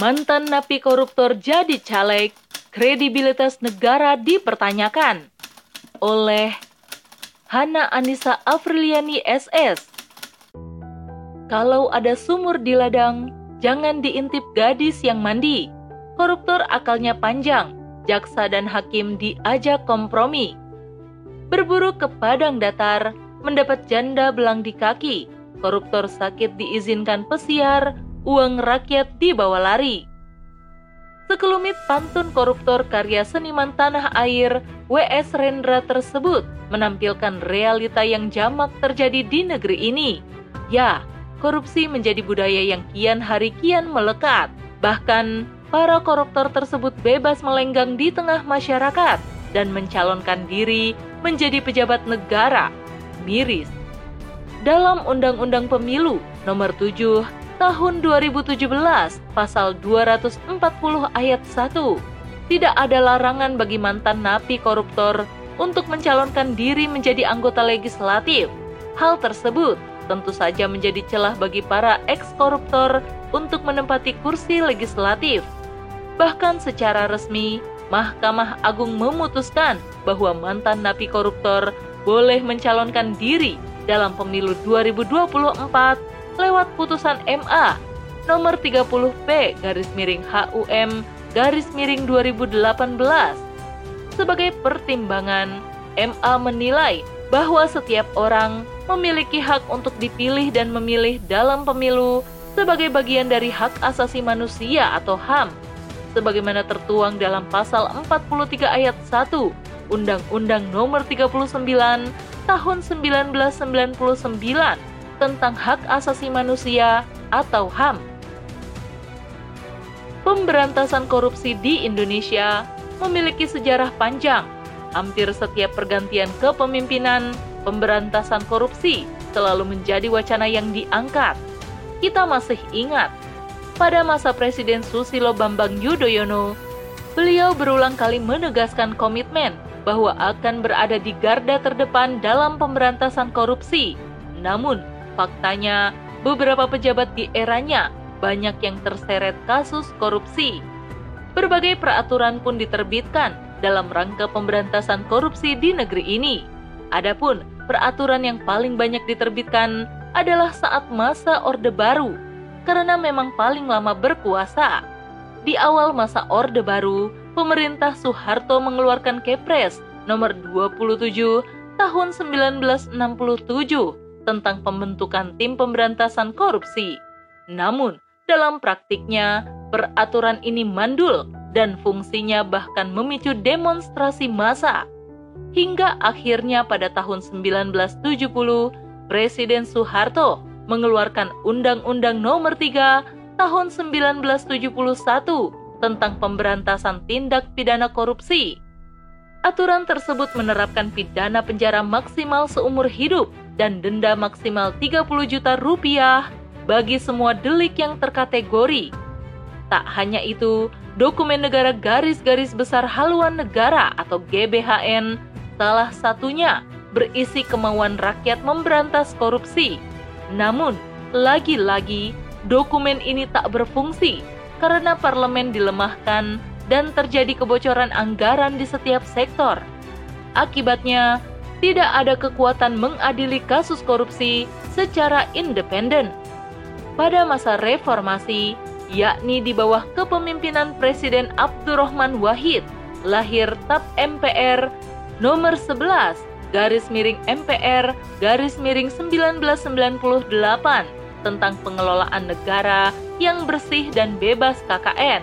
mantan napi koruptor jadi caleg, kredibilitas negara dipertanyakan oleh Hana Anissa Afriliani SS. Kalau ada sumur di ladang, jangan diintip gadis yang mandi. Koruptor akalnya panjang, jaksa dan hakim diajak kompromi. Berburu ke padang datar, mendapat janda belang di kaki. Koruptor sakit diizinkan pesiar, uang rakyat dibawa lari. Sekelumit pantun koruptor karya seniman tanah air W.S. Rendra tersebut menampilkan realita yang jamak terjadi di negeri ini. Ya, korupsi menjadi budaya yang kian hari kian melekat. Bahkan, para koruptor tersebut bebas melenggang di tengah masyarakat dan mencalonkan diri menjadi pejabat negara. Miris. Dalam Undang-Undang Pemilu Nomor 7 tahun 2017 pasal 240 ayat 1 tidak ada larangan bagi mantan napi koruptor untuk mencalonkan diri menjadi anggota legislatif. Hal tersebut tentu saja menjadi celah bagi para eks-koruptor untuk menempati kursi legislatif. Bahkan secara resmi, Mahkamah Agung memutuskan bahwa mantan napi koruptor boleh mencalonkan diri dalam pemilu 2024 lewat putusan MA nomor 30P garis miring HUM garis miring 2018. Sebagai pertimbangan, MA menilai bahwa setiap orang memiliki hak untuk dipilih dan memilih dalam pemilu sebagai bagian dari hak asasi manusia atau HAM sebagaimana tertuang dalam pasal 43 ayat 1 Undang-Undang Nomor 39 Tahun 1999 tentang Hak Asasi Manusia atau HAM. Pemberantasan korupsi di Indonesia memiliki sejarah panjang. Hampir setiap pergantian kepemimpinan, pemberantasan korupsi selalu menjadi wacana yang diangkat. Kita masih ingat, pada masa Presiden Susilo Bambang Yudhoyono, beliau berulang kali menegaskan komitmen bahwa akan berada di garda terdepan dalam pemberantasan korupsi. Namun, Faktanya, beberapa pejabat di eranya banyak yang terseret kasus korupsi. Berbagai peraturan pun diterbitkan dalam rangka pemberantasan korupsi di negeri ini. Adapun peraturan yang paling banyak diterbitkan adalah saat masa Orde Baru, karena memang paling lama berkuasa. Di awal masa Orde Baru, pemerintah Soeharto mengeluarkan Kepres nomor 27 tahun 1967 tentang pembentukan tim pemberantasan korupsi. Namun, dalam praktiknya, peraturan ini mandul dan fungsinya bahkan memicu demonstrasi massa. Hingga akhirnya pada tahun 1970, Presiden Soeharto mengeluarkan Undang-Undang Nomor 3 tahun 1971 tentang pemberantasan tindak pidana korupsi. Aturan tersebut menerapkan pidana penjara maksimal seumur hidup dan denda maksimal 30 juta rupiah bagi semua delik yang terkategori. Tak hanya itu, dokumen negara garis-garis besar haluan negara atau GBHN salah satunya berisi kemauan rakyat memberantas korupsi. Namun, lagi-lagi dokumen ini tak berfungsi karena parlemen dilemahkan dan terjadi kebocoran anggaran di setiap sektor. Akibatnya, tidak ada kekuatan mengadili kasus korupsi secara independen. Pada masa reformasi, yakni di bawah kepemimpinan Presiden Abdurrahman Wahid, lahir TAP MPR nomor 11 garis miring MPR garis miring 1998 tentang pengelolaan negara yang bersih dan bebas KKN.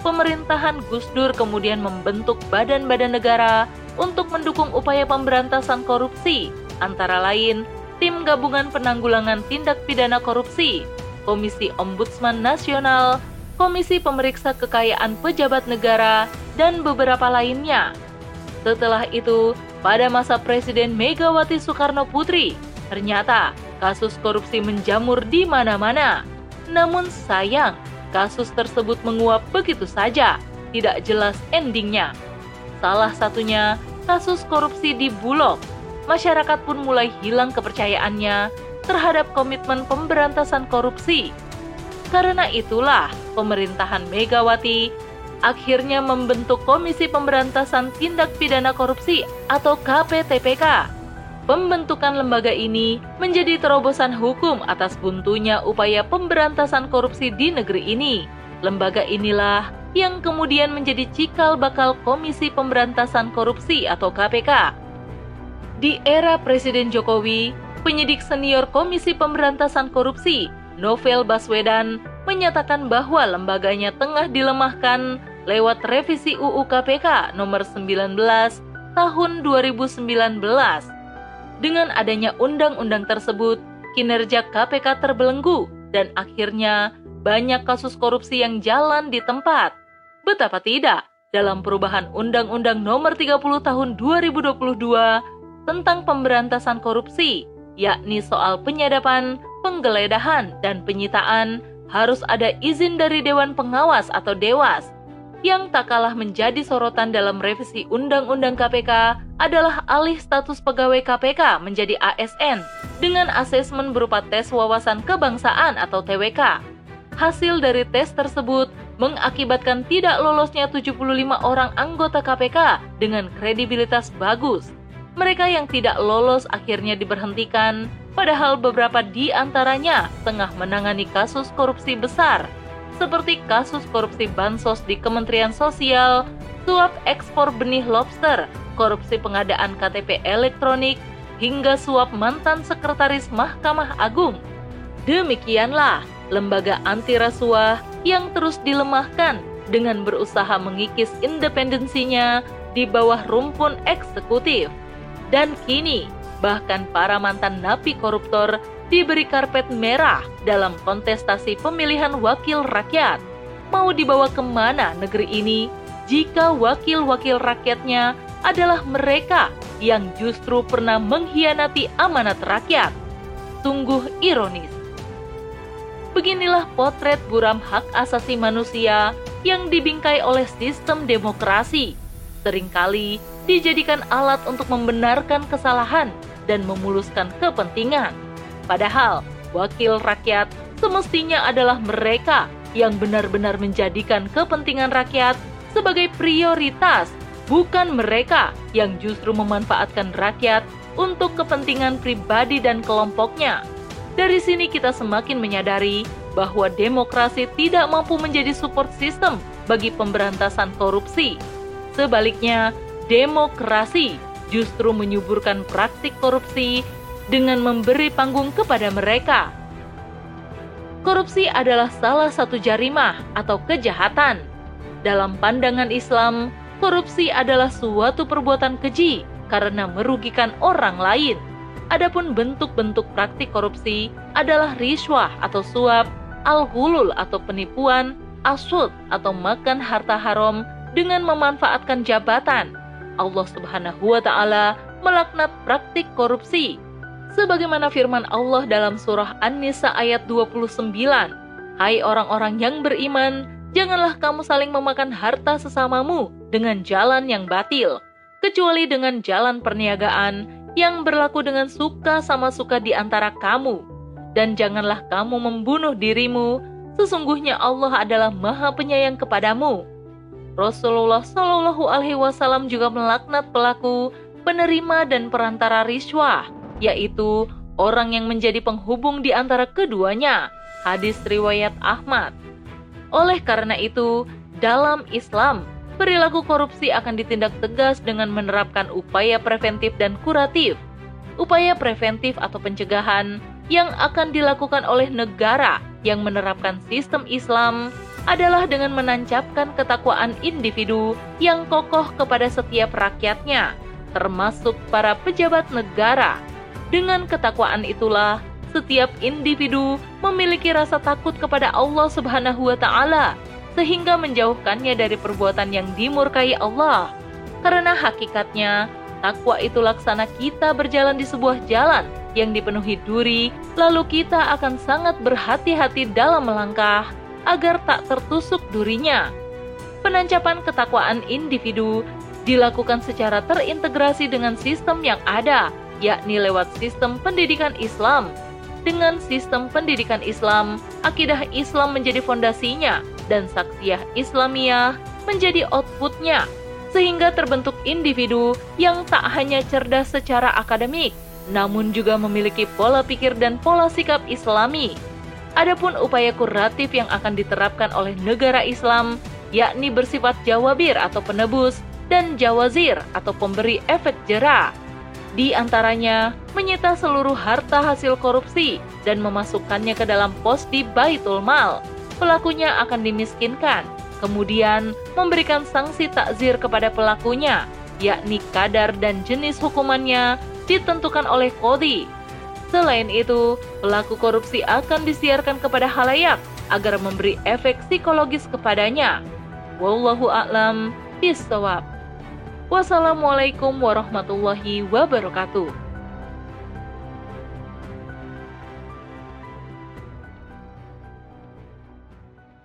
Pemerintahan Gus Dur kemudian membentuk badan-badan negara untuk mendukung upaya pemberantasan korupsi, antara lain Tim Gabungan Penanggulangan Tindak Pidana Korupsi, Komisi Ombudsman Nasional, Komisi Pemeriksa Kekayaan Pejabat Negara, dan beberapa lainnya. Setelah itu, pada masa Presiden Megawati Soekarno Putri, ternyata kasus korupsi menjamur di mana-mana. Namun sayang, kasus tersebut menguap begitu saja, tidak jelas endingnya. Salah satunya kasus korupsi di Bulog, masyarakat pun mulai hilang kepercayaannya terhadap komitmen pemberantasan korupsi. Karena itulah pemerintahan Megawati akhirnya membentuk Komisi Pemberantasan Tindak Pidana Korupsi atau KPTPK. Pembentukan lembaga ini menjadi terobosan hukum atas buntunya upaya pemberantasan korupsi di negeri ini. Lembaga inilah yang kemudian menjadi cikal bakal Komisi Pemberantasan Korupsi atau KPK. Di era Presiden Jokowi, penyidik senior Komisi Pemberantasan Korupsi, Novel Baswedan, menyatakan bahwa lembaganya tengah dilemahkan lewat revisi UU KPK nomor 19 tahun 2019. Dengan adanya undang-undang tersebut, kinerja KPK terbelenggu dan akhirnya banyak kasus korupsi yang jalan di tempat. Betapa tidak, dalam perubahan Undang-Undang Nomor 30 Tahun 2022 tentang pemberantasan korupsi, yakni soal penyadapan, penggeledahan, dan penyitaan harus ada izin dari Dewan Pengawas atau Dewas yang tak kalah menjadi sorotan dalam revisi Undang-Undang KPK adalah alih status pegawai KPK menjadi ASN dengan asesmen berupa tes wawasan kebangsaan atau TWK. Hasil dari tes tersebut mengakibatkan tidak lolosnya 75 orang anggota KPK dengan kredibilitas bagus. Mereka yang tidak lolos akhirnya diberhentikan, padahal beberapa di antaranya tengah menangani kasus korupsi besar seperti kasus korupsi bansos di Kementerian Sosial, suap ekspor benih lobster, korupsi pengadaan KTP elektronik, hingga suap mantan sekretaris Mahkamah Agung. Demikianlah lembaga anti rasuah yang terus dilemahkan dengan berusaha mengikis independensinya di bawah rumpun eksekutif. Dan kini, bahkan para mantan napi koruptor diberi karpet merah dalam kontestasi pemilihan wakil rakyat. Mau dibawa ke mana negeri ini jika wakil-wakil rakyatnya adalah mereka yang justru pernah mengkhianati amanat rakyat? Sungguh ironis. Beginilah potret buram hak asasi manusia yang dibingkai oleh sistem demokrasi. Seringkali dijadikan alat untuk membenarkan kesalahan dan memuluskan kepentingan Padahal, wakil rakyat semestinya adalah mereka yang benar-benar menjadikan kepentingan rakyat sebagai prioritas, bukan mereka yang justru memanfaatkan rakyat untuk kepentingan pribadi dan kelompoknya. Dari sini kita semakin menyadari bahwa demokrasi tidak mampu menjadi support system bagi pemberantasan korupsi. Sebaliknya, demokrasi justru menyuburkan praktik korupsi dengan memberi panggung kepada mereka. Korupsi adalah salah satu jarimah atau kejahatan. Dalam pandangan Islam, korupsi adalah suatu perbuatan keji karena merugikan orang lain. Adapun bentuk-bentuk praktik korupsi adalah riswah atau suap, al-hulul atau penipuan, asud atau makan harta haram dengan memanfaatkan jabatan. Allah Subhanahu wa taala melaknat praktik korupsi sebagaimana firman Allah dalam surah An-Nisa ayat 29. Hai orang-orang yang beriman, janganlah kamu saling memakan harta sesamamu dengan jalan yang batil, kecuali dengan jalan perniagaan yang berlaku dengan suka sama suka di antara kamu. Dan janganlah kamu membunuh dirimu, sesungguhnya Allah adalah maha penyayang kepadamu. Rasulullah Shallallahu Alaihi Wasallam juga melaknat pelaku, penerima dan perantara riswah yaitu orang yang menjadi penghubung di antara keduanya. Hadis riwayat Ahmad. Oleh karena itu, dalam Islam, perilaku korupsi akan ditindak tegas dengan menerapkan upaya preventif dan kuratif. Upaya preventif atau pencegahan yang akan dilakukan oleh negara yang menerapkan sistem Islam adalah dengan menancapkan ketakwaan individu yang kokoh kepada setiap rakyatnya, termasuk para pejabat negara dengan ketakwaan itulah setiap individu memiliki rasa takut kepada Allah Subhanahu wa taala sehingga menjauhkannya dari perbuatan yang dimurkai Allah. Karena hakikatnya takwa itu laksana kita berjalan di sebuah jalan yang dipenuhi duri, lalu kita akan sangat berhati-hati dalam melangkah agar tak tertusuk durinya. Penancapan ketakwaan individu dilakukan secara terintegrasi dengan sistem yang ada yakni lewat sistem pendidikan Islam. dengan sistem pendidikan Islam, akidah Islam menjadi fondasinya dan saksiyah Islamiyah menjadi outputnya, sehingga terbentuk individu yang tak hanya cerdas secara akademik, namun juga memiliki pola pikir dan pola sikap Islami. Adapun upaya kuratif yang akan diterapkan oleh negara Islam, yakni bersifat jawabir atau penebus dan jawazir atau pemberi efek jerah. Di antaranya, menyita seluruh harta hasil korupsi dan memasukkannya ke dalam pos di Baitul Mal. Pelakunya akan dimiskinkan, kemudian memberikan sanksi takzir kepada pelakunya, yakni kadar dan jenis hukumannya ditentukan oleh kodi. Selain itu, pelaku korupsi akan disiarkan kepada halayak agar memberi efek psikologis kepadanya. Wallahu a'lam bishawab. Wassalamualaikum warahmatullahi wabarakatuh.